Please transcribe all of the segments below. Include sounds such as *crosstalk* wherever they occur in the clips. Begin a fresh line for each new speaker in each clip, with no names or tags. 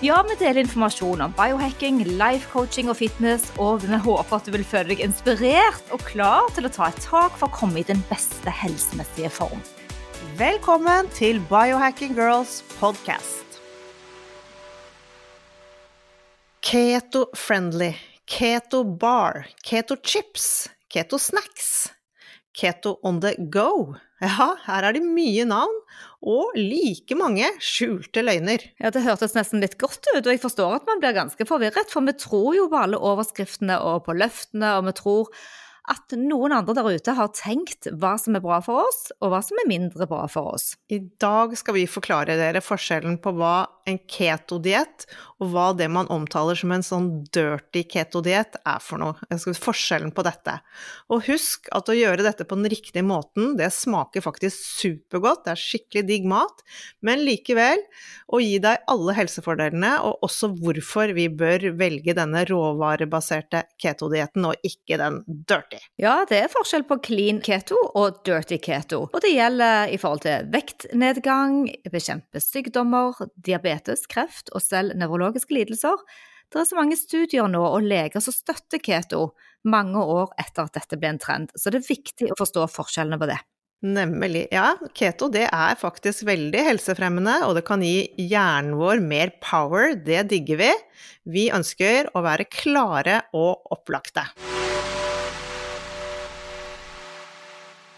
Ja, vi deler informasjon om biohacking, life coaching og fitness, og vi håper at du vil føle deg inspirert og klar til å ta et tak for å komme i den beste helsemessige form.
Velkommen til Biohacking Girls podcast. Keto friendly, keto bar, keto chips, keto snacks, keto on the go. Ja, her er det mye navn, og like mange skjulte løgner.
Ja, Det hørtes nesten litt godt ut, og jeg forstår at man blir ganske forvirret, for vi tror jo på alle overskriftene og på løftene, og vi tror at noen andre der ute har tenkt hva som er bra for oss, og hva som er mindre bra for oss.
I dag skal vi forklare dere forskjellen på hva en ketodiett og hva det man omtaler som en sånn dirty ketodiett er for noe. Forskjellen på dette. Og husk at å gjøre dette på den riktige måten, det smaker faktisk supergodt, det er skikkelig digg mat, men likevel å gi deg alle helsefordelene, og også hvorfor vi bør velge denne råvarebaserte ketodietten og ikke den dirty.
Ja, det er forskjell på clean keto og dirty keto, og det gjelder i forhold til vektnedgang, bekjempe sykdommer, diabetes, kreft og selv nevrologiske lidelser. Det er så mange studier nå og leger som støtter keto mange år etter at dette ble en trend, så det er viktig å forstå forskjellene på det.
Nemlig. Ja, keto det er faktisk veldig helsefremmende, og det kan gi hjernen vår mer power. Det digger vi. Vi ønsker å være klare og opplagte.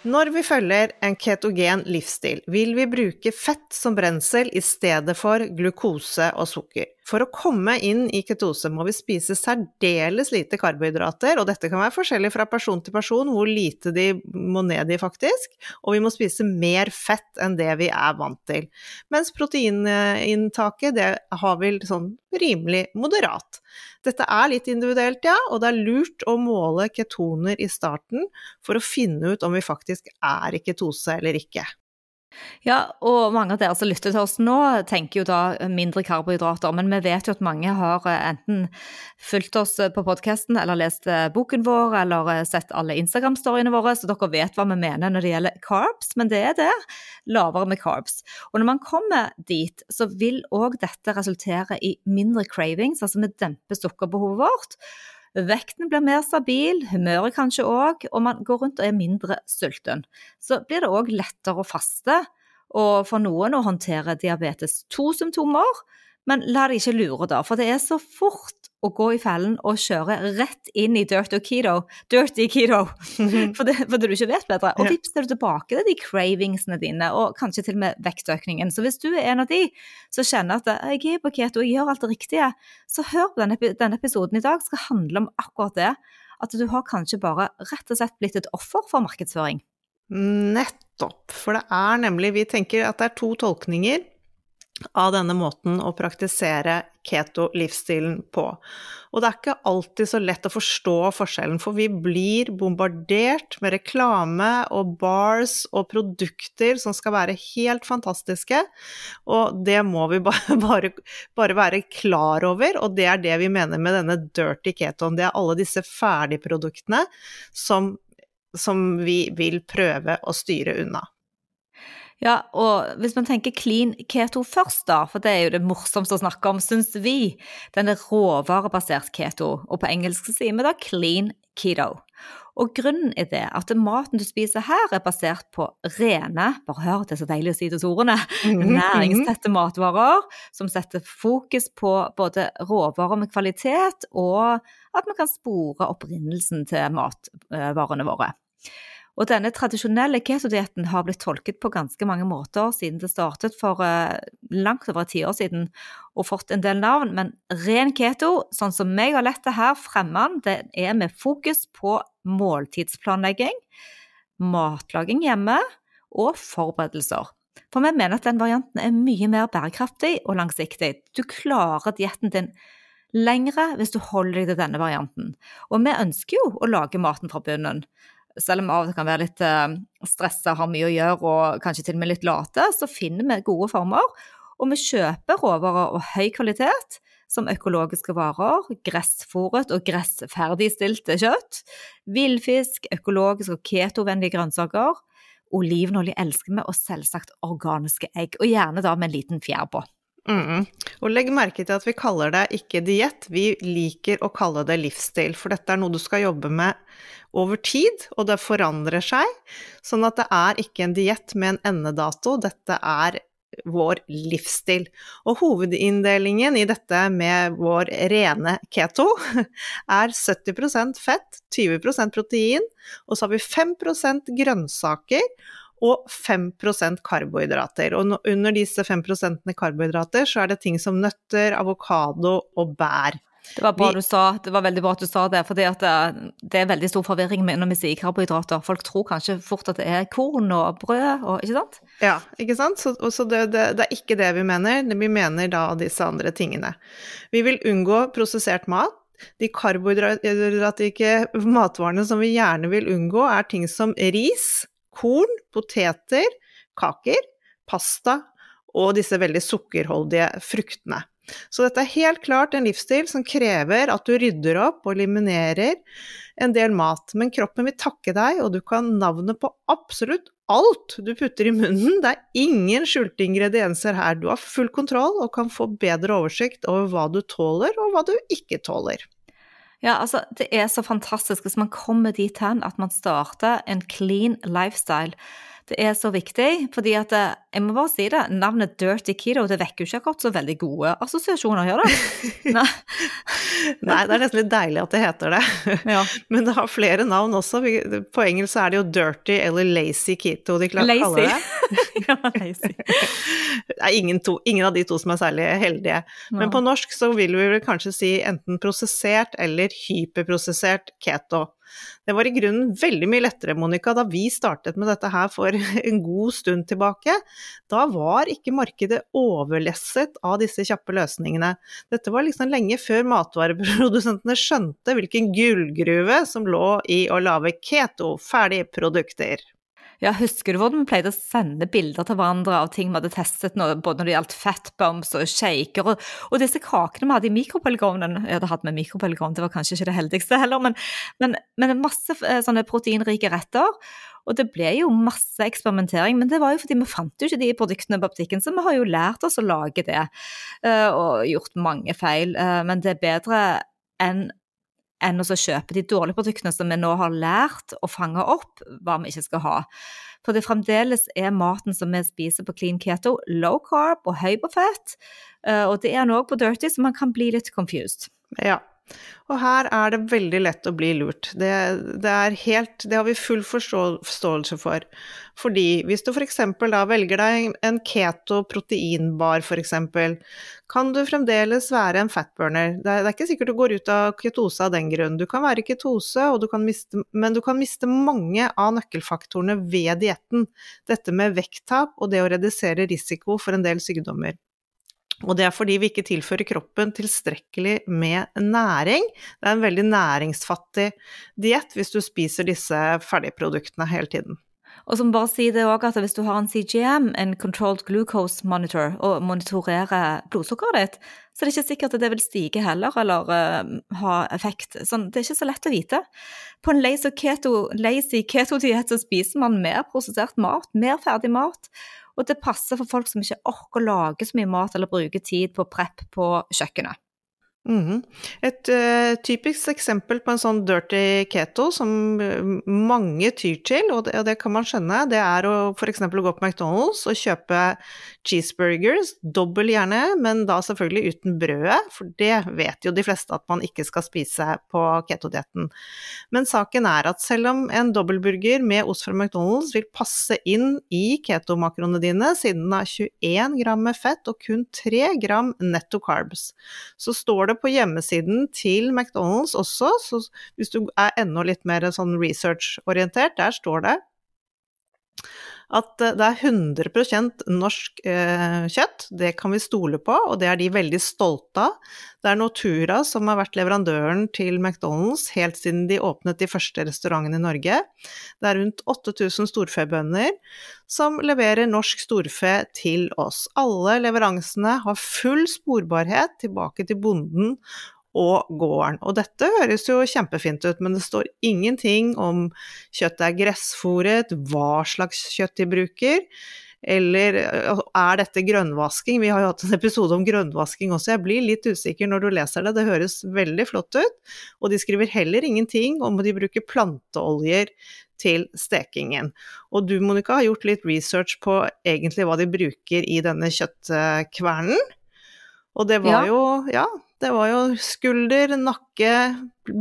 Når vi følger en ketogen livsstil, vil vi bruke fett som brensel i stedet for glukose og sukker. For å komme inn i ketose må vi spise særdeles lite karbohydrater, og dette kan være forskjellig fra person til person hvor lite de må ned i, faktisk, og vi må spise mer fett enn det vi er vant til. Mens proteininntaket, det har vi sånn rimelig moderat. Dette er litt individuelt, ja, og det er lurt å måle ketoner i starten for å finne ut om vi faktisk er i ketose eller ikke.
Ja, og mange av dere som lytter til oss nå, tenker jo da mindre karbohydrater. Men vi vet jo at mange har eh, enten fulgt oss eh, på podkasten eller lest eh, boken vår eller sett alle Instagram-storyene våre, så dere vet hva vi mener når det gjelder carbs. Men det er det. Lavere med carbs. Og når man kommer dit, så vil òg dette resultere i mindre cravings, altså vi demper sukkerbehovet vårt. Vekten blir mer stabil, humøret kanskje òg, og man går rundt og er mindre sulten. Så blir det òg lettere å faste, og for noen å håndtere diabetes 2-symptomer. Men la deg ikke lure, da, for det er så fort å gå i fellen og kjøre rett inn i dirty keto, dirty keto, *laughs* for det, for det du ikke vet bedre. Og vips er du tilbake til de cravingsene dine, og kanskje til og med vektøkningen. Så hvis du er en av de som kjenner at jeg er på keto og jeg gjør alt det riktige, så hør på denne, denne episoden i dag skal handle om akkurat det. At du har kanskje bare rett og slett blitt et offer for markedsføring.
Nettopp. For det er nemlig Vi tenker at det er to tolkninger av denne måten å praktisere keto-livsstilen på. Og det er ikke alltid så lett å forstå forskjellen, for vi blir bombardert med reklame og bars og produkter som skal være helt fantastiske, og det må vi bare, *laughs* bare, bare være klar over, og det er det vi mener med denne dirty ketoen. Det er alle disse ferdigproduktene som, som vi vil prøve å styre unna.
Ja, og hvis man tenker clean keto først, da, for det er jo det morsomste å snakke om, syns vi, den er råvarebasert keto, og på engelsk sier vi da clean keto. Og grunnen er det at maten du spiser her, er basert på rene, bare hør, det er så deilig å si disse ordene, mhm, næringstette matvarer som setter fokus på både råvarer med kvalitet, og at vi kan spore opprinnelsen til matvarene våre. Og denne tradisjonelle ketodietten har blitt tolket på ganske mange måter siden det startet for uh, langt over et år siden og fått en del navn. Men ren keto, sånn som jeg har lett det her fremmer det er med fokus på måltidsplanlegging, matlaging hjemme og forberedelser. For vi mener at den varianten er mye mer bærekraftig og langsiktig. Du klarer dietten din lengre hvis du holder deg til denne varianten. Og vi ønsker jo å lage maten fra bunnen. Selv om vi av og til kan være litt uh, stressa, har mye å gjøre og kanskje til og med litt late, så finner vi gode former. Og vi kjøper råvarer av høy kvalitet, som økologiske varer, gressfòret og gressferdigstilte kjøtt, villfisk, økologiske og ketovennlige grønnsaker, olivenolje elsker vi, og selvsagt organiske egg, og gjerne da med en liten fjær på.
Mm. Og legg merke til at vi kaller det ikke diett, vi liker å kalle det livsstil, for dette er noe du skal jobbe med over tid, og det forandrer seg. Sånn at det er ikke en diett med en endedato, dette er vår livsstil. Og hovedinndelingen i dette med vår rene keto *laughs* er 70% fett, 20% protein, og så har vi 5% grønnsaker og 5% karbohydrater. Og under disse 5% karbohydrater så er det ting som nøtter, avokado og bær.
Det var, bra du sa, det var veldig bra at du sa det, for det, det, er veldig stor forvirring når vi sier karbohydrater. Folk tror kanskje fort at det er korn og brød, og, ikke sant?
Ja, ikke sant. Så, så det, det, det, er ikke det vi mener. Vi mener da disse andre tingene. Vi vil unngå prosessert mat. De karbohydratrike matvarene som vi gjerne vil unngå, er ting som ris, korn, poteter, kaker, pasta og disse veldig sukkerholdige fruktene. Så dette er helt klart en livsstil som krever at du rydder opp og eliminerer en del mat. Men kroppen vil takke deg, og du kan navnet på absolutt alt du putter i munnen. Det er ingen skjulte ingredienser her. Du har full kontroll og kan få bedre oversikt over hva du tåler, og hva du ikke tåler.
Ja, altså, det er så fantastisk hvis man kommer dit hen at man starter en clean lifestyle det er så viktig, fordi at eh, jeg må bare si det, navnet Dirty Keto det vekker jo ikke akkurat så veldig gode assosiasjoner, gjør det? *laughs*
Nei. Nei, det er nesten litt deilig at det heter det. Ja. Men det har flere navn også. På engelsk er det jo dirty eller lazy keto de kaller det. *laughs* ja, lazy. *laughs* Det er ingen, to, ingen, av de to som er særlig heldige. Men på norsk så vil vi vel kanskje si enten prosessert eller hyperprosessert keto. Det var i grunnen veldig mye lettere, Monica, da vi startet med dette her for *laughs* en god stund tilbake. Da var ikke markedet overlesset av disse kjappe løsningene. Dette var liksom lenge før matvareprodusentene skjønte hvilken gullgruve som lå i å lage keto-ferdigprodukter.
Ja, husker du hvordan vi pleide å sende bilder til hverandre av ting vi hadde testet, både når det gjaldt fettbombs og shaker, og, og, disse kakene vi hadde i mikrobølgeovnen det hadde med mikrobølgeovn, det var kanskje ikke det heldigste heller, men, men, men masse eh, sånne proteinrike retter. Og det ble jo masse eksperimentering, men det var jo fordi vi fant jo ikke de produktene på butikken, så vi har jo lært oss å lage det, eh, og gjort mange feil. Eh, men det er bedre enn enn å kjøpe de dårlige produktene som vi nå har lært å fange opp hva vi ikke skal ha. For det fremdeles er maten som vi spiser på clean keto, low carb og høy på fett. Eh, og det er noe på dirty, så man kan bli litt confused.
Ja, og her er det veldig lett å bli lurt. Det, det, helt, det har vi full forståelse for. Fordi hvis du f.eks. da velger deg en keto-proteinbar f.eks., kan du fremdeles være en fatburner. Det er, det er, ikke sikkert du går ut av ketose av den grunn. Du kan være i ketose, du miste, men du kan miste mange av nøkkelfaktorene ved dietten. Dette med vekttap og det å redusere risiko for en del sykdommer. Og det er fordi vi ikke tilfører kroppen tilstrekkelig med næring. Det er en veldig næringsfattig diett hvis du spiser disse ferdigproduktene hele tiden.
Og som bare sier det også at hvis du har en CGM, en Controlled Glucose Monitor, og monitorerer blodsukkeret ditt, så er det ikke sikkert at det vil stige heller, eller uh, ha effekt. Sånn, det er ikke så lett å vite. På en lazy keto-diett keto så spiser man mer prosessert mat, mer ferdig mat, og det passer for folk som ikke orker å lage så mye mat eller bruke tid på prep på kjøkkenet.
Mm. Et uh, typisk eksempel på en sånn dirty keto som eh, mange tyr til, og det, og det kan man skjønne, det er å f.eks. gå på McDonald's og kjøpe cheeseburgers, dobbel gjerne, men da selvfølgelig uten brødet, for det vet jo de fleste at man ikke skal spise på ketodietten. Men saken er at selv om en dobbeltburger med ost fra McDonald's vil passe inn i ketomakronene dine, siden den har 21 gram med fett og kun 3 gram netto carbs, så står det det på hjemmesiden til McDonald's også, så hvis du er enda litt mer sånn research-orientert, der står det at eh, det er 100% norsk eh, kjøtt. Det kan vi stole på, og det er de veldig stolte av. Det er Notura som har vært leverandøren til McDonald's helt siden de åpnet de første restaurantene i Norge. Det er rundt 8000 storfebønder som leverer norsk storfe til oss. Alle leveransene har full sporbarhet tilbake til bonden og gården. Og dette høres jo kjempefint ut, men det står ingenting om kjøttet er gressfòret, hva slags kjøtt de bruker. Eller er dette grønnvasking? Vi har jo hatt en episode om grønnvasking også. Jeg blir litt usikker når du leser det, det høres veldig flott ut. Og de skriver heller ingenting om de bruker planteoljer til stekingen. Og du Monica har gjort litt research på egentlig hva de bruker i denne kjøttkvernen. Og det var ja. jo Ja, det var jo skulder, nakke,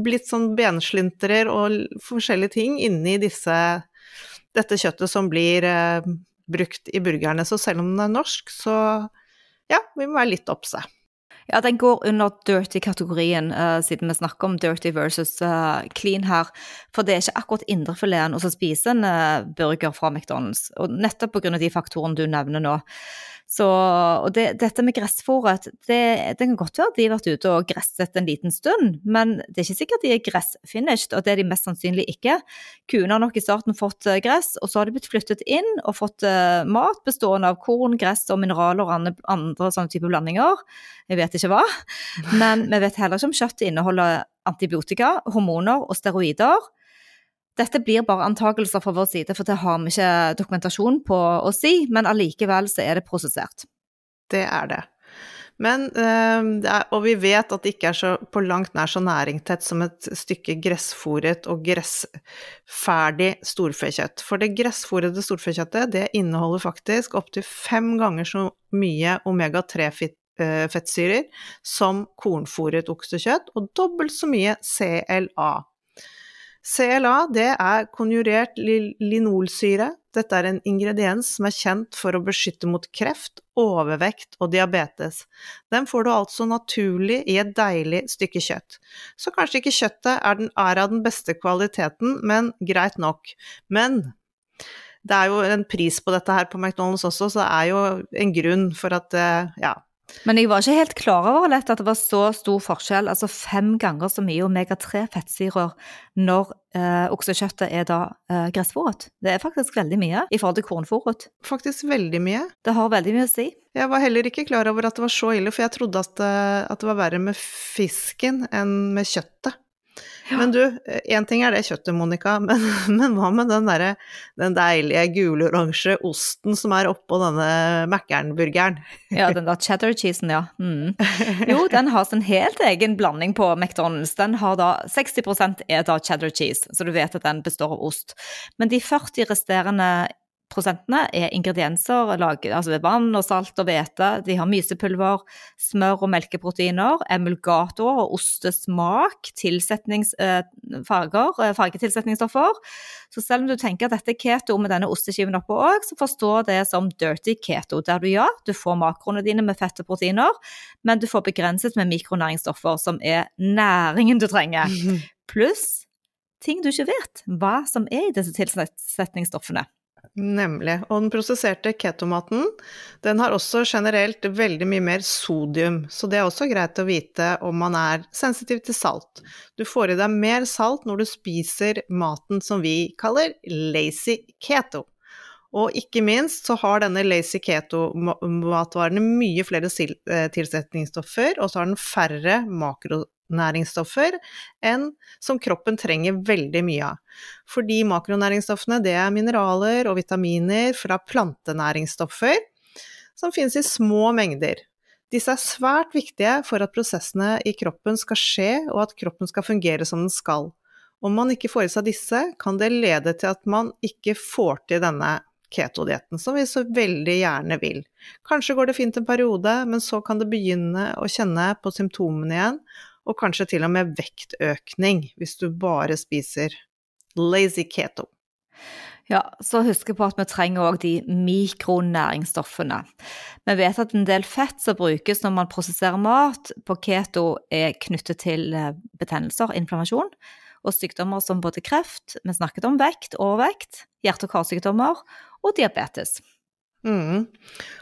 litt sånn benslintrer og forskjellige ting inni disse, dette kjøttet som blir eh, brukt i burgerne. Så selv om den er norsk, så ja, vi må være litt obse.
Ja, den går under dirty-kategorien, uh, siden vi snakker om dirty versus uh, clean her. For det er ikke akkurat indrefileten å spise en uh, burger fra McDonald's. Og nettopp pga. de faktorene du nevner nå. Så, og det, dette med gressfòret, det, det, kan godt være at de har vært ute og gresset en liten stund, men det er ikke sikkert de er gressfinished, og det er de mest sannsynlig ikke. Kuene har nok i starten fått eh, gress, og så har de blitt flyttet inn og fått uh, mat bestående av korn, gress og mineraler og andre, andre sånne typer blandinger. Jeg vet ikke hva, *laughs* men vi vet heller ikke om kjøttet inneholder antibiotika, hormoner og steroider. Dette blir bare antakelser fra vår side, for det har vi ikke dokumentasjon på å si, men allikevel så er det prosessert.
Det er det. Men, er, og vi vet at det ikke er så, på langt nær så næringtett som et stykke gressfòret og gressferdig storfekjøtt. For det gressfòrede storfekjøttet det inneholder faktisk opptil fem ganger så mye omega-3-fettsyrer eh, som kornfòret oksekjøtt, og dobbelt så mye CLA. CLA det er konjurert linolsyre. Dette er en ingrediens som er kjent for å beskytte mot kreft, overvekt og diabetes. Den får du altså naturlig i et deilig stykke kjøtt. Så kanskje ikke kjøttet er, den, er av den beste kvaliteten, men greit nok. Men det er jo en pris på dette her på McDonald's også, så det er jo en grunn for at eh, ja,
men jeg var ikke helt klar over lett at det var så stor forskjell, altså fem ganger så mye omega-3-fettsyrer når eh, oksekjøttet er da eh, gressfòret. Det er faktisk veldig mye i forhold til kornfòret.
Faktisk veldig mye.
Det har veldig mye å si.
Jeg var heller ikke klar over at det var så ille, for jeg trodde at, eh, at det var verre med fisken enn med kjøttet. Men du, én ting er det kjøttet, Monica, *laughs* men, men hva med den, der, den deilige gule-oransje osten som er oppå denne Mækkern-burgeren?
ja, den der cheddar cheesen, ja. Mm. Jo, *laughs* den har sin helt egen blanding på McDonald's. Den har da 60 er da cheddar cheese, så du vet at den består av ost. Men de 40 resterende prosentene er ingredienser laget altså vann og salt og hvete. De har mysepulver, smør og melkeproteiner, emulgatorer og ostesmak, eh, farger, eh, fargetilsetningsstoffer. Så selv om du tenker at dette er keto med denne osteskiven oppå òg, så forstå det som dirty keto, der du ja, du får makroene dine med fett og proteiner, men du får begrenset med mikronæringsstoffer, som er næringen du trenger. *laughs* Pluss ting du ikke vet hva som er i disse tilsetningsstoffene.
Nemlig. Og den prosesserte ketomaten, den har også generelt veldig mye mer sodium, så det er også greit å vite om man er sensitiv til salt. Du får i deg mer salt når du spiser maten som vi kaller lazy keto. Og ikke minst så har denne lazy keto-matvarene mye flere eh, tilsetningsstoffer, og så har den færre makro makronæringsstoffer enn som kroppen trenger veldig mye av. Fordi makronæringsstoffene det er mineraler og vitaminer fra plantenæringsstoffer som finnes i små mengder. Disse er svært viktige for at prosessene i kroppen skal skje, og at kroppen skal fungere som den skal. Om man ikke får i seg disse, kan det lede til at man ikke får til denne ketodietten, som vi så veldig gjerne vil. Kanskje går det fint en periode, men så kan det begynne å kjenne på symptomene igjen, og kanskje til og med vektøkning hvis du bare spiser lazy keto.
Ja, så husk på at vi trenger òg de mikronæringsstoffene. Vi vet at en del fett som brukes når man prosesserer mat på keto, er knyttet til eh, betennelser, inflammasjon, og sykdommer som både kreft, vi snakket om vekt, overvekt, hjerte- og karsykdommer, og diabetes.
Mm.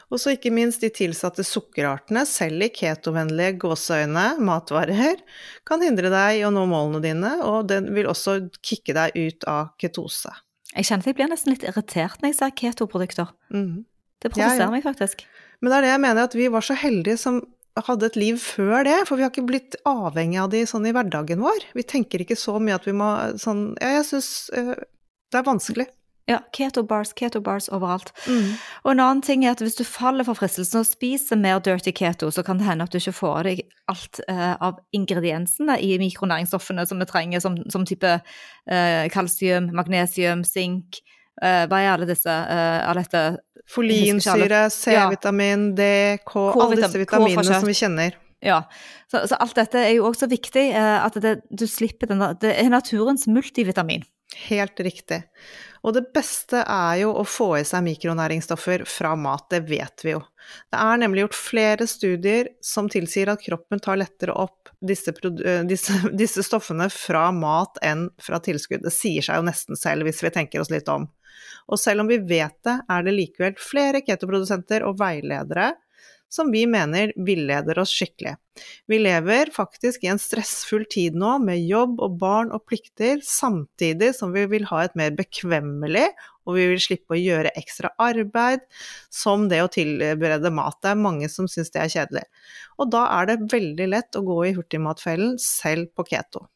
Og så ikke minst de tilsatte sukkerartene, selv i ketovennlige gåseøyne, matvarer, kan hindre deg i å nå målene dine, og den vil også kicke deg ut av ketose.
Jeg kjenner at jeg blir nesten litt irritert når jeg ser ketoprodukter.
Mm.
Det provoserer
Ja, ja.
meg faktisk.
Men det er det jeg mener, at vi var så heldige som hadde et liv før det, for vi har ikke blitt avhengig av de sånn i hverdagen vår. Vi tenker ikke så mye at vi må sånn Ja, jeg syns det er vanskelig.
Ja, keto bars, keto bars overalt.
Mm.
Og en annen ting er at hvis du faller for fristelsen og spiser mer dirty keto, så kan det hende at du ikke får i deg alt eh, av ingrediensene i mikronæringsstoffene som vi trenger, som, som type eh, kalsium, magnesium, sink. Eh, hva er alle disse eh, alle dette
Folinsyre, C-vitamin, D, K, alle disse vitaminene som vi kjenner.
Ja, så, så alt dette er jo også viktig, eh, at det, du slipper den Det er naturens multivitamin.
Helt riktig. Og det beste er jo å få i seg mikronæringsstoffer fra mat, det vet vi jo. Det er nemlig gjort flere studier som tilsier at kroppen tar lettere opp disse, eh, disse, *laughs* disse stoffene fra mat enn fra tilskudd. Det sier seg jo nesten selv, hvis vi tenker oss litt om. Og selv om vi vet det, er det likevel flere ketoprodusenter og veiledere som vi mener villeder oss skikkelig. Vi lever faktisk i en stressfull tid nå, med jobb og barn og plikter, samtidig som vi vil ha et mer bekvemmelig, og vi vil slippe å gjøre ekstra arbeid, som det å tilberede mat. Det er mange som syns det er kjedelig. Og da er det veldig lett å gå i hurtigmatfellen, selv på keto.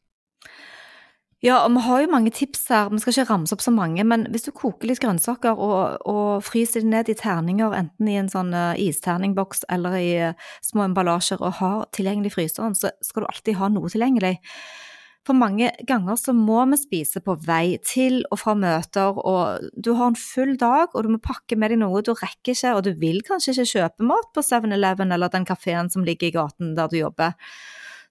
Ja, og vi har jo mange tips her, vi skal ikke ramse opp så mange, men hvis du koker litt grønnsaker og, og fryser dem ned i terninger, enten i en sånn eh, isterningboks eller i eh, små emballasjer, og har tilgjengelig fryseren, så skal du alltid ha noe tilgjengelig. For mange ganger så må vi spise på vei til og fra møter, og du har en full dag, og du må pakke med deg noe du rekker ikke, og du vil kanskje ikke kjøpe mat på 7-Eleven eller den kafeen som ligger i gaten der du jobber.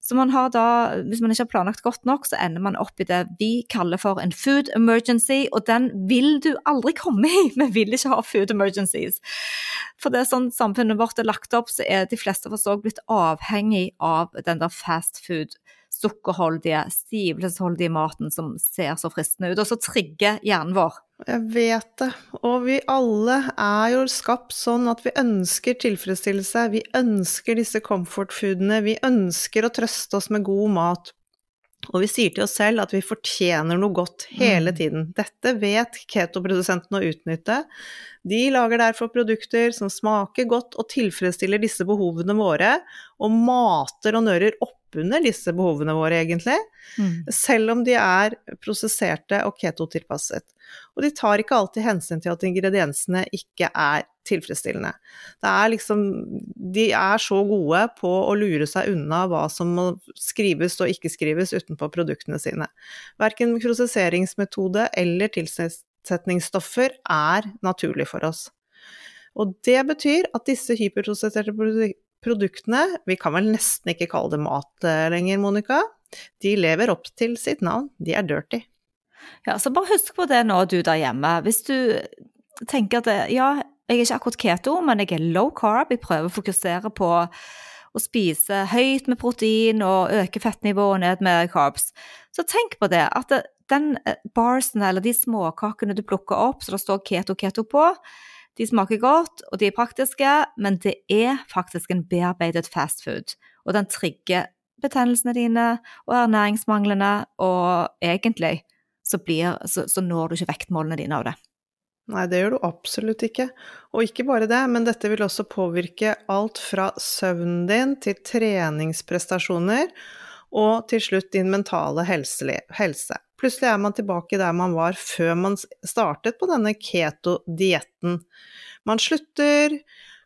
Så man har da, hvis man ikke har planlagt godt nok, så ender man opp i det vi kaller for en food emergency, og den vil du aldri komme i. *laughs* Vi vil ikke ha food emergencies. For det er sånn samfunnet vårt er lagt opp, så er de fleste av oss òg blitt avhengig av den der fast food, sukkerholdige, stivelsesholdige maten som ser så fristende ut, og så trigger hjernen vår.
Jeg vet det, og vi alle er jo skapt sånn at vi ønsker tilfredsstillelse, vi ønsker disse comfort-foodene, vi ønsker å trøste oss med god mat. Og vi sier til oss selv at vi fortjener noe godt hele
Mm.
tiden. Dette vet ketoprodusentene å utnytte. De lager derfor produkter som smaker godt og tilfredsstiller disse behovene våre, og mater og nører oppunder disse behovene våre, egentlig selv om de er prosesserte og ketotilpasset. Og de tar ikke alltid hensyn til at ingrediensene ikke er tilfredsstillende. Det er liksom De er så gode på å lure seg unna hva som må skrives og ikke skrives utenpå produktene sine. Verken prosesseringsmetode eller tilsetningsstoffer er naturlig for oss. Og det betyr at disse hyperprosesserte produktene, vi kan vel nesten ikke kalle det mat eh, lenger, Monica, de lever opp til sitt navn, de er dirty.
Ja, så bare husk på det nå, du der hjemme. Hvis du tenker at ja, jeg er ikke akkurat keto, men jeg er low carb, jeg prøver å fokusere på å spise høyt med protein og øke fettnivået ned med carbs, så tenk på det, at den eh, barsen eller de småkakene du plukker opp, så det står keto-keto på, de smaker godt, og de er praktiske, men det er faktisk en bearbeidet fastfood. og den trigger betennelsene dine og ernæringsmanglene, og egentlig så, blir, så, så når du ikke vektmålene dine av det.
Nei, det gjør du absolutt ikke. Og ikke bare det, men dette vil også påvirke alt fra søvnen din til treningsprestasjoner, og til slutt din mentale helse. Plutselig er man tilbake der man var før man startet på denne keto-dietten. Man slutter,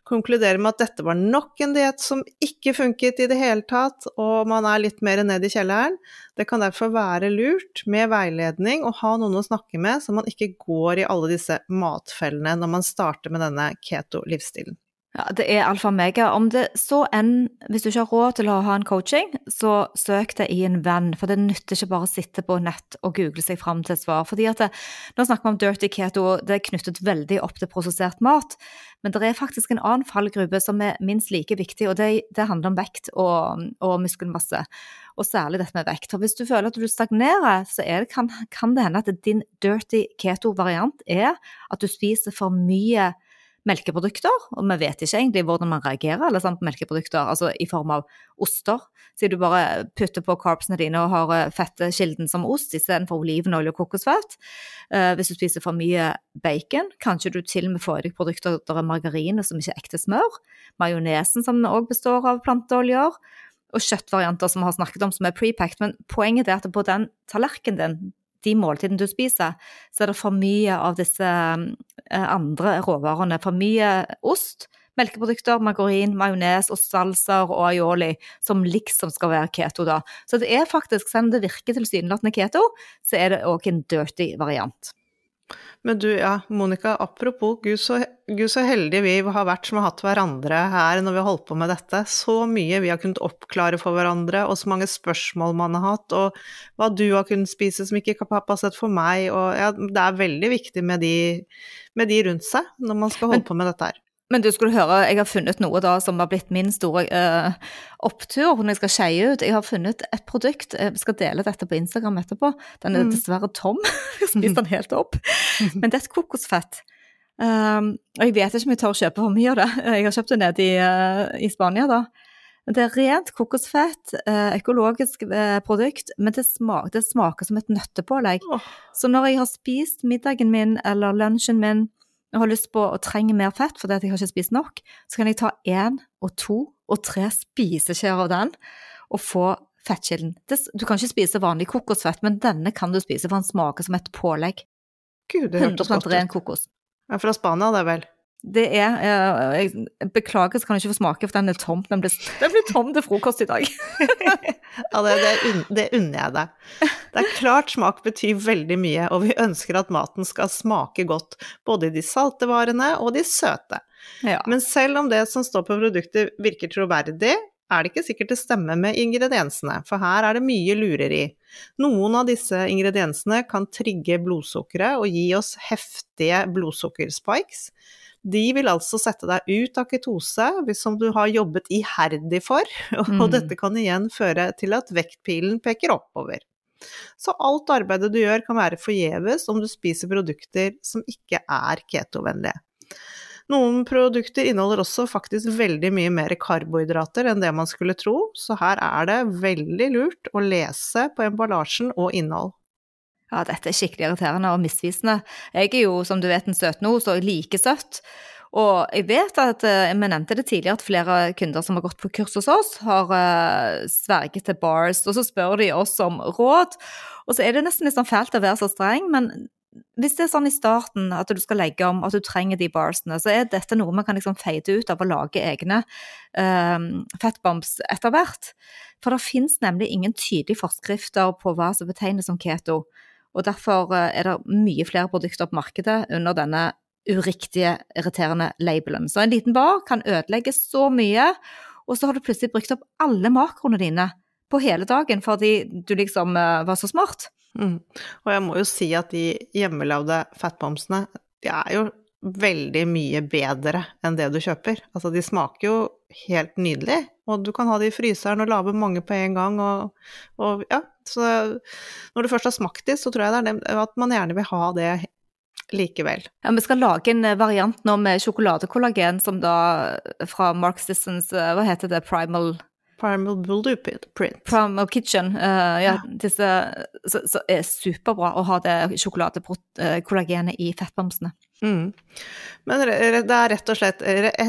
konkluderer med at dette var nok en diett som ikke funket i det hele tatt, og man er litt mer ned i kjelleren. Det kan derfor være lurt med veiledning og ha noen å snakke med, så man ikke går i alle disse matfellene når man starter med denne keto-livsstilen.
Ja, det er alfa og mega. Om det så enn, hvis du ikke har råd til å ha en coaching, så søk deg i en venn, for det nytter ikke bare å sitte på nett og google seg fram til et svar. Fordi at det, Nå snakker vi om dirty keto, det er knyttet veldig opp til prosessert mat, Men det er faktisk en annen fallgruppe som er minst like viktig, og det, det handler om vekt og, og, muskelmasse. Og særlig dette med vekt. For hvis du føler at du stagnerer, så det, kan, kan, det hende at din dirty keto-variant er at du spiser for mye melkeprodukter, og vi vet ikke egentlig hvordan man reagerer eller sant, på melkeprodukter, altså i form av oster. Siden du bare putter på carbsene dine og har eh, fettkilden som ost istedenfor olivenolje og kokosfett. Uh, hvis du spiser for mye bacon, kanskje du til og med får i deg produkter der er margarine som ikke er ekte smør. Majonesen som òg består av planteoljer. Og kjøttvarianter som vi har snakket om som er prepacked. Men poenget er at på den tallerkenen din de måltidene du spiser, så er det for mye av disse eh, andre råvarene. For mye ost, melkeprodukter, margarin, majones og salser og aioli, som liksom skal være keto, da. Så det er faktisk, selv om det virker tilsynelatende keto, så er det òg en dirty variant.
Men du, ja, Monica, apropos, gud så, gud så, heldige vi har vært som har hatt hverandre her når vi har holdt på med dette. Så mye vi har kunnet oppklare for hverandre, og så mange spørsmål man har hatt, og hva du har kunnet spise som ikke har sett for meg, og ja, det er veldig viktig med de, med de rundt seg når man skal holde Men, på med dette her.
Men du skulle høre, jeg har funnet noe da som har blitt min store uh, opptur når jeg skal skeie ut. Jeg har funnet et produkt, jeg skal dele dette på Instagram etterpå. Den er mm. dessverre tom, *laughs* jeg har spist den helt opp. *laughs* Men det er et kokosfett. Um, og jeg vet ikke om jeg tør å kjøpe for mye av det. *laughs* Jeg har kjøpt det nede i, uh, i Spania, da. Det er rent kokosfett, økologisk produkt, men det smaker, det smaker som et nøttepålegg. Oh. Så når jeg har spist middagen min eller lunsjen min jeg har lyst på og trenger mer fett fordi jeg har ikke spist nok, så kan jeg ta én og to og tre spiseskjeer av den og få fettkilden. Du kan ikke spise vanlig kokosfett, men denne kan du spise, for den smaker som et pålegg.
Gud, det 100
ren kokos.
Ja, fra Spania, det vel?
Det er Jeg beklager, så kan jeg ikke få smake, for den er tom. Den blir, den blir tom til frokost i dag. *laughs*
ja, det, det, det unner jeg deg. Det er klart smak betyr veldig mye, og vi ønsker at maten skal smake godt, både i de salte varene og de søte. Ja. Men selv om det som står på produktet virker troverdig, er det ikke sikkert det stemmer med ingrediensene, for her er det mye lureri. Noen av disse ingrediensene kan trigge blodsukkeret og gi oss heftige blodsukkerspikes. De vil altså sette deg ut av ketose, som du har jobbet iherdig for, *laughs* og mm. dette kan igjen føre til at vektpilen peker oppover. Så alt arbeidet du gjør kan være forgjeves om du spiser produkter som ikke er ketovennlige. Noen produkter inneholder også faktisk veldig mye mer karbohydrater enn det man skulle tro, så her er det veldig lurt å lese på emballasjen og innhold.
Ja, dette er skikkelig irriterende og misvisende. Jeg er jo, som du vet, en søtnos og like søtt. Og jeg vet at eh, vi nevnte det tidligere at flere kunder som har gått på kurs hos oss, har uh, sverget til bars, og så spør de oss om råd. Og så er det nesten litt sånn fælt å være så streng, men hvis det er sånn i starten at du skal legge om at du trenger de barsene, så er dette noe man kan liksom fade ut av å lage egne um, fettbombs etter hvert. For det finnes nemlig ingen tydelige forskrifter på hva som betegnes som keto. Og derfor eh, er det mye flere produkter på markedet under denne uriktige, irriterende labelen. Så en liten bar kan ødelegge så mye, og så har du plutselig brukt opp alle makroene dine på hele dagen fordi du liksom uh, var så smart.
Mm. Og jeg må jo si at de hjemmelagde fatbomsene, de er jo veldig mye bedre enn det du kjøper. Altså, de smaker jo helt nydelig, og du kan ha de i fryseren og lage mange på en gang, og, og ja, så når du først har smakt det, så tror jeg det er at man gjerne vil ha det likevel.
Ja, Vi skal lage en eh, variant nå med sjokoladekollagen som da fra Mark Sissons, eh, hva heter det, Primal
Primal Blueprint.
Primal Kitchen. Uh, ja, disse så, så er superbra å ha det sjokoladekollagenet i fettbamsene. Mm.
Men det er rett og slett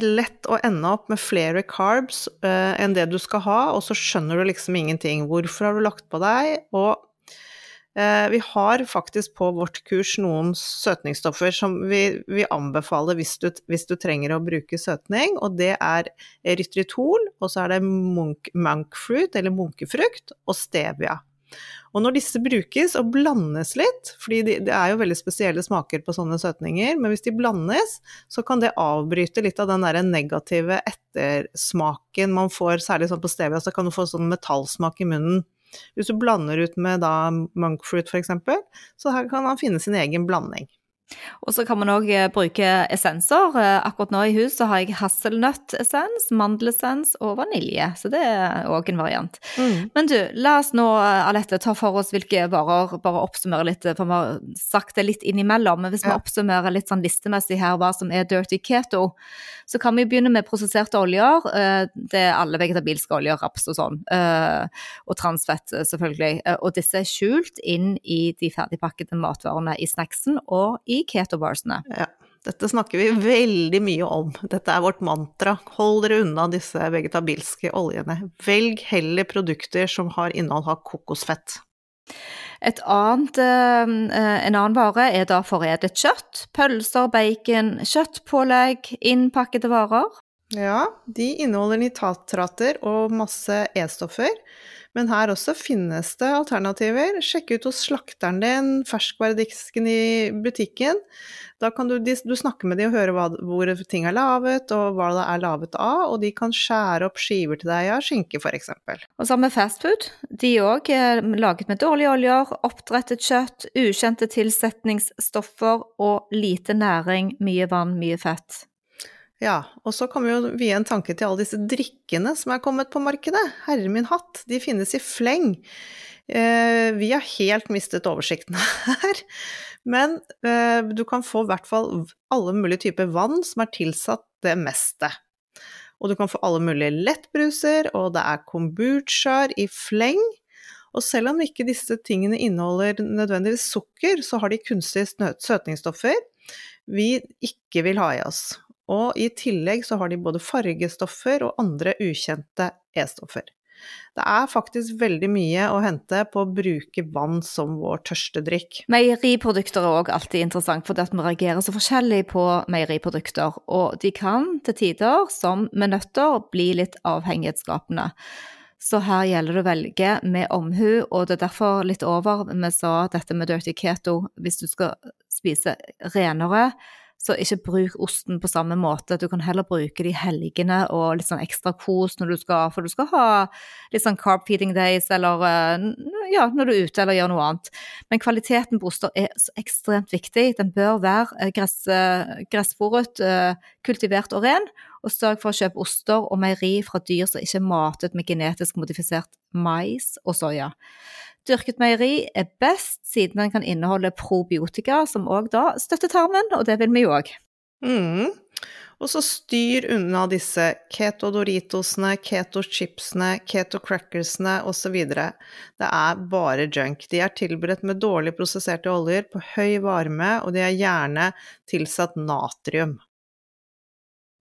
lett å ende opp med flere carbs uh, enn det du skal ha, og så skjønner du liksom ingenting. Hvorfor har du lagt på deg? Og uh, vi har faktisk på vårt kurs noen søtningsstoffer som vi, vi anbefaler hvis du, hvis du, trenger å bruke søtning, og det er erytritol, og så er det monk, monkfruit, eller munkefrukt, og stevia. Og når disse brukes og blandes litt, fordi det de er jo veldig spesielle smaker på sånne søtninger, men hvis de blandes, så kan det avbryte litt av den der negative ettersmaken man får, særlig sånn på stevia, så kan du få sånn metallsmak i munnen. Hvis du blander ut med da monkfruit f.eks., så her kan han finne sin egen blanding.
Og så kan man òg eh, bruke essenser. Eh, akkurat nå i huset har jeg hasselnøttessens, mandelessens og vanilje, så det er òg en variant. Mm. Men du, la oss nå, Alette, ta for oss hvilke varer, bare oppsummere litt, for vi har sagt det litt innimellom. Men hvis vi oppsummerer litt sånn listemessig her hva som er dirty keto, så kan vi begynne med prosesserte oljer. Det er alle vegetabilske oljer, raps og sånn. Og transfett, selvfølgelig. Og disse er skjult inn i de ferdigpakkede matvarene i snacksen og i ketobarsene.
Ja. Dette snakker vi veldig mye om. Dette er vårt mantra. Hold dere unna disse vegetabilske oljene. Velg heller produkter som har innhold av kokosfett.
Et annet, eh, en annen vare er da foredlet kjøtt. Pølser, bacon, kjøttpålegg, innpakkede varer.
Ja, de inneholder nitratrater og masse E-stoffer. Men her også finnes det alternativer. Sjekk ut hos slakteren din, ferskvaredisken i butikken. Da kan du, du snakke med dem og høre hva, hvor ting er laget, og hva det er laget av, og de kan skjære opp skiver til deg av skinke, f.eks.
Og så med fastfood. De òg er laget med dårlige oljer, oppdrettet kjøtt, ukjente tilsetningsstoffer og lite næring, mye vann, mye fett.
Ja, og så kan vi jo vie en tanke til alle disse drikkene som er kommet på markedet. Herre min hatt, de finnes i fleng. Eh, vi har helt mistet oversikten *laughs* her. Men eh, du kan få i hvert fall alle mulige typer vann som er tilsatt det meste. Og du kan få alle mulige lettbruser, og det er kombuchaer i fleng. Og selv om ikke disse tingene inneholder nødvendigvis sukker, så har de kunstige søtningsstoffer vi ikke vil ha i oss. Og i tillegg så har de både fargestoffer og andre ukjente E-stoffer. Det er faktisk veldig mye å hente på å bruke vann som vår tørstedrikk.
Meieriprodukter er òg alltid interessant, fordi at vi reagerer så forskjellig på meieriprodukter. Og de kan til tider, som med nøtter, bli litt avhengighetsskapende. Så her gjelder det å velge med omhu, og det er derfor litt over vi sa dette med dirty keto. Hvis du skal spise renere, så ikke bruk osten på samme måte. Du kan heller bruke de helgene og litt sånn ekstra kos når du skal For du skal ha litt sånn carb feeding days eller eh, ja, når du er ute eller gjør noe annet. Men kvaliteten på oster er ekstremt viktig. Den bør være eh, gress, eh, gressfòret, kultivert og ren. Og sørg for å kjøpe oster og meieri fra dyr som ikke er matet med genetisk modifisert mais og soya. Dyrket meieri er best siden den kan inneholde probiotika, som òg da støtter tarmen, og det vil vi jo òg.
Mm. Og så styr unna disse keto-doritosene, keto-chipsene, keto-crackersene osv. Det er bare junk. De er tilberedt med dårlig prosesserte oljer på høy varme, og de er gjerne tilsatt natrium.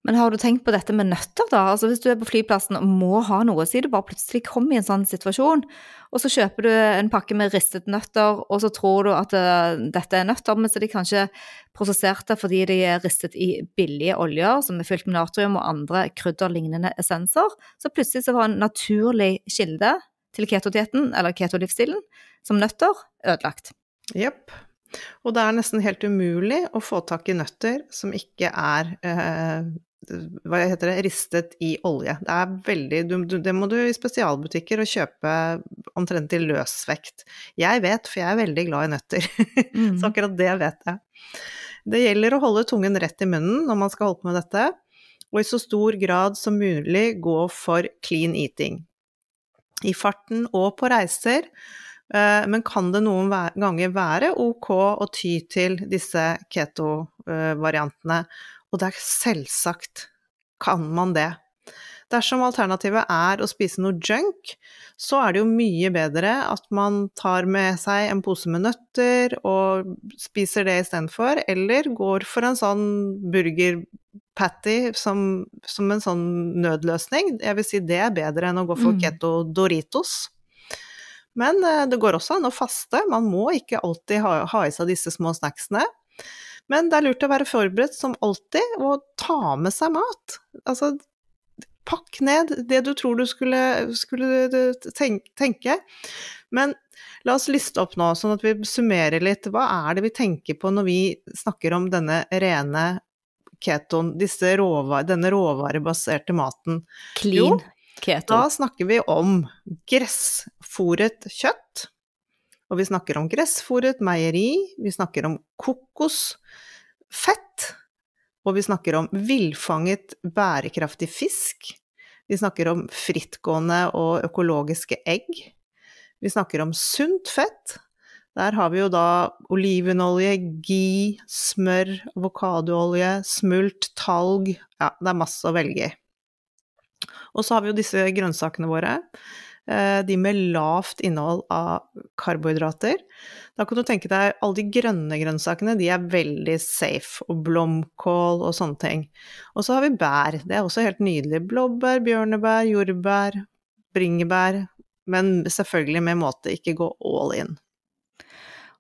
Men har du tenkt på dette med nøtter, da? Altså Hvis du er på flyplassen og må ha noe, si du bare plutselig kommer i en sånn situasjon, og så kjøper du en pakke med ristede nøtter, og så tror du at uh, dette er nøtter, men så er de kanskje prosesserte fordi de er ristet i billige oljer som er fylt med natrium og andre krydderlignende essenser. Så plutselig så var en naturlig kilde til ketodietten, eller ketolivsstilen, som nøtter, ødelagt.
Jepp. Og det er nesten helt umulig å få tak i nøtter som ikke er eh, hva heter det, ristet i olje. Det er veldig du, Det må du i spesialbutikker og kjøpe omtrent i løsvekt. Jeg vet, for jeg er veldig glad i nøtter. *laughs* Mm. Så akkurat det vet jeg. Det gjelder å holde tungen rett i munnen når man skal holde på med dette, og i så stor grad som mulig gå for clean eating. I farten og på reiser, eh, men kan det noen ganger være ok å ty til disse keto-variantene? Og det er selvsagt kan man det. Dersom alternativet er å spise noe junk, så er det jo mye bedre at man tar med seg en pose med nøtter og spiser det istedenfor, eller går for en sånn burger-patty som, som, en sånn nødløsning. Jeg vil si det er bedre enn å gå for mm. keto Doritos. Men eh, det går også an å faste, man må ikke alltid ha, ha i seg disse små snacksene. Men det er lurt å være forberedt som alltid, og ta med seg mat. Altså, pakk ned det du tror du skulle, skulle tenke. Men la oss liste opp nå, sånn at vi summerer litt. Hva er det vi tenker på når vi snakker om denne rene ketoen, råvar, denne råvarebaserte maten?
Clean jo, keto.
Da snakker vi om gressfòret kjøtt, Og vi snakker om gressfòret meieri, vi snakker om kokosfett, og vi snakker om villfanget bærekraftig fisk. Vi snakker om frittgående og økologiske egg. Vi snakker om sunt fett. Der har vi jo da olivenolje, gi, smør, avokadoolje, smult, talg Ja, det er masse å velge i. Og så har vi jo disse grønnsakene våre. Eh, de med lavt innhold av karbohydrater. Da kan du tenke deg alle de grønne grønnsakene, de er veldig safe. Og blomkål og sånne ting. Og så har vi bær. Det er også helt nydelig. Blåbær, bjørnebær, jordbær, bringebær. Men selvfølgelig med måte, ikke gå all in.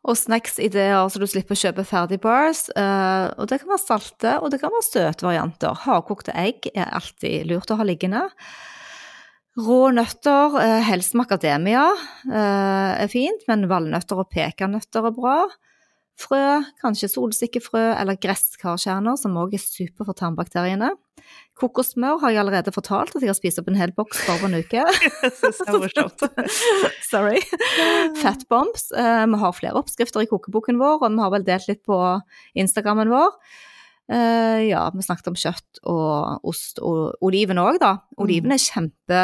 Og snacks-ideer så du slipper å kjøpe ferdig bars. Uh, og det kan være salte, og det kan være søte varianter. Hardkokte egg er alltid lurt å ha liggende. Rå nøtter, uh, helst macadamia, uh, er fint, men valnøtter og pekanøtter er bra. Frø, kanskje solsikkefrø eller gresskarkjerner, som òg er super for tarmbakteriene. Kokosmør har jeg allerede fortalt at jeg har spist opp en hel boks for en uke. *laughs* *laughs* Sorry. Fatbombs. Uh, vi har flere oppskrifter i kokeboken vår, og vi har vel delt litt på Instagrammen vår. Uh, ja, vi snakket om kjøtt og ost og oliven òg, da. Oliven er kjempe,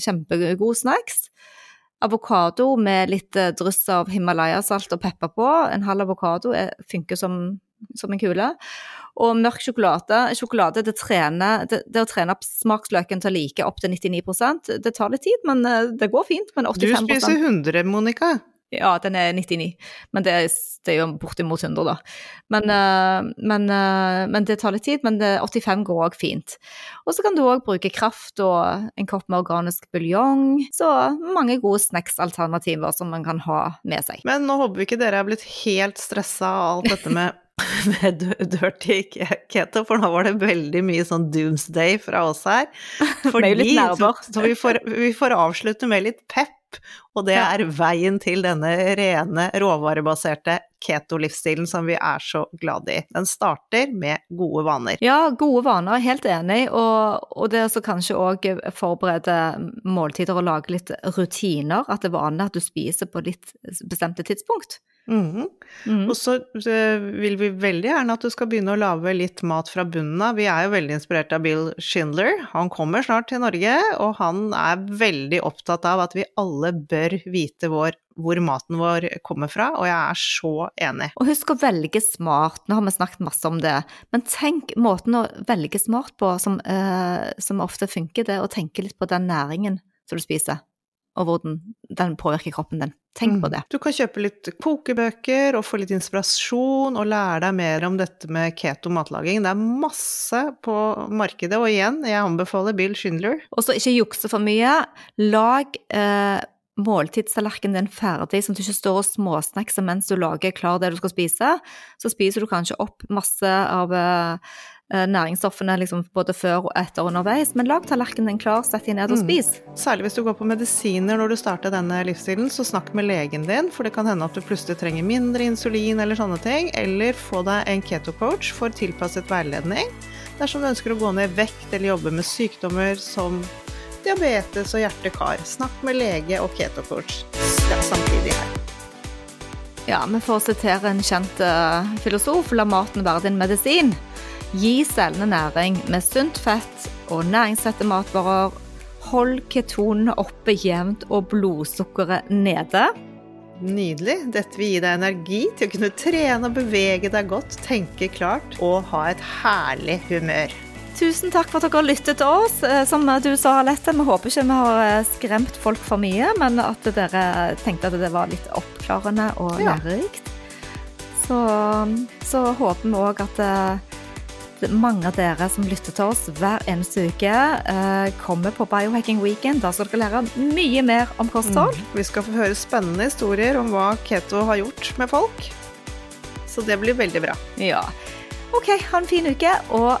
kjempegod snacks. Avokado med litt eh, dryss av Himalaya-salt og pepper på. En halv avokado er, funker som, som, en kule. Og mørk sjokolade. Sjokolade det, trener, det, det å trene opp smaksløken til å like opp til 99% Det tar litt tid, men eh, det går fint. Men 85%
Du spiser 100, Monica.
Ja, den er 99, men det, det er jo bortimot 100, da. Men, uh, men, uh, men, det tar litt tid, men 85 går òg fint. Og så kan du òg bruke kraft og en kopp med organisk buljong. Så mange gode snacks-alternativer som man kan ha med seg.
Men nå håper vi ikke dere er blitt helt stressa av alt dette med *laughs* med dirty keto, for nå var det veldig mye sånn doomsday fra oss her. *laughs*
Fordi, så,
så vi, får, vi får avslutte med litt pep og det er veien til denne rene, råvarebaserte keto-livsstilen som vi er så glad i. Den starter med gode vaner.
Ja, gode vaner, helt enig. Og, og det å kanskje òg forberede måltider og lage litt rutiner. At det er vanlig at du spiser på litt bestemte tidspunkt.
Mm. Mm. Og så vil vi veldig gjerne at du skal begynne å lage litt mat fra bunnen av. Vi er jo veldig inspirert av Bill Schindler. Han kommer snart til Norge, og han er veldig opptatt av at vi alle bør vite vår, hvor maten vår kommer fra, og jeg er så enig.
Og husk å velge smart, nå har vi snakket masse om det, men tenk måten å velge smart på som, uh, som ofte funker, det å tenke litt på den næringen som du spiser og hvordan den påvirker kroppen din. Tenk på mm. det.
Du kan kjøpe litt kokebøker og få litt inspirasjon og lære deg mer om dette med keto matlaging. Det er masse på markedet, og igjen, jeg anbefaler Bill Schindler.
Og så ikke jukse for mye. Lag eh, måltidstallerkenen din ferdig, sånn at du ikke står og småsnackser mens du lager klar det du skal spise. Så spiser du kanskje opp masse av Eh, næringsstoffene liksom både før og etter og underveis. Men lag tallerkenen din klar, sett deg ned og mm. spis.
Mm. Særlig hvis du går på medisiner når du starter denne livsstilen, så snakk med legen din, for det kan hende at du plutselig trenger mindre insulin eller sånne ting. Eller få deg en keto-coach for tilpasset veiledning dersom du ønsker å gå ned i vekt eller jobbe med sykdommer som diabetes og hjerte-kar. Snakk med lege og keto-coach samtidig her.
Ja, vi får sitere en kjent uh, filosof, la maten være din medisin. Gi cellene næring med sunt fett og næringsrette matvarer. Hold ketonene oppe jevnt og blodsukkeret nede.
Nydelig. Dette vil gi deg energi til å kunne trene og bevege deg godt, tenke klart og ha et herlig humør.
Tusen takk for at dere lyttet til oss. Eh, som du sa, Alette, vi håper ikke vi har eh, skremt folk for mye, men at dere tenkte at det var litt oppklarende og lærerikt. Så, så håper vi òg at eh, mange av dere som lytter til oss hver eneste uke, eh, kommer på Biohacking Weekend. Da skal dere lære mye mer om kosthold. Mm.
Vi skal få høre spennende historier om hva keto har gjort med folk. Så det blir veldig bra.
Ja. OK, ha en fin uke, og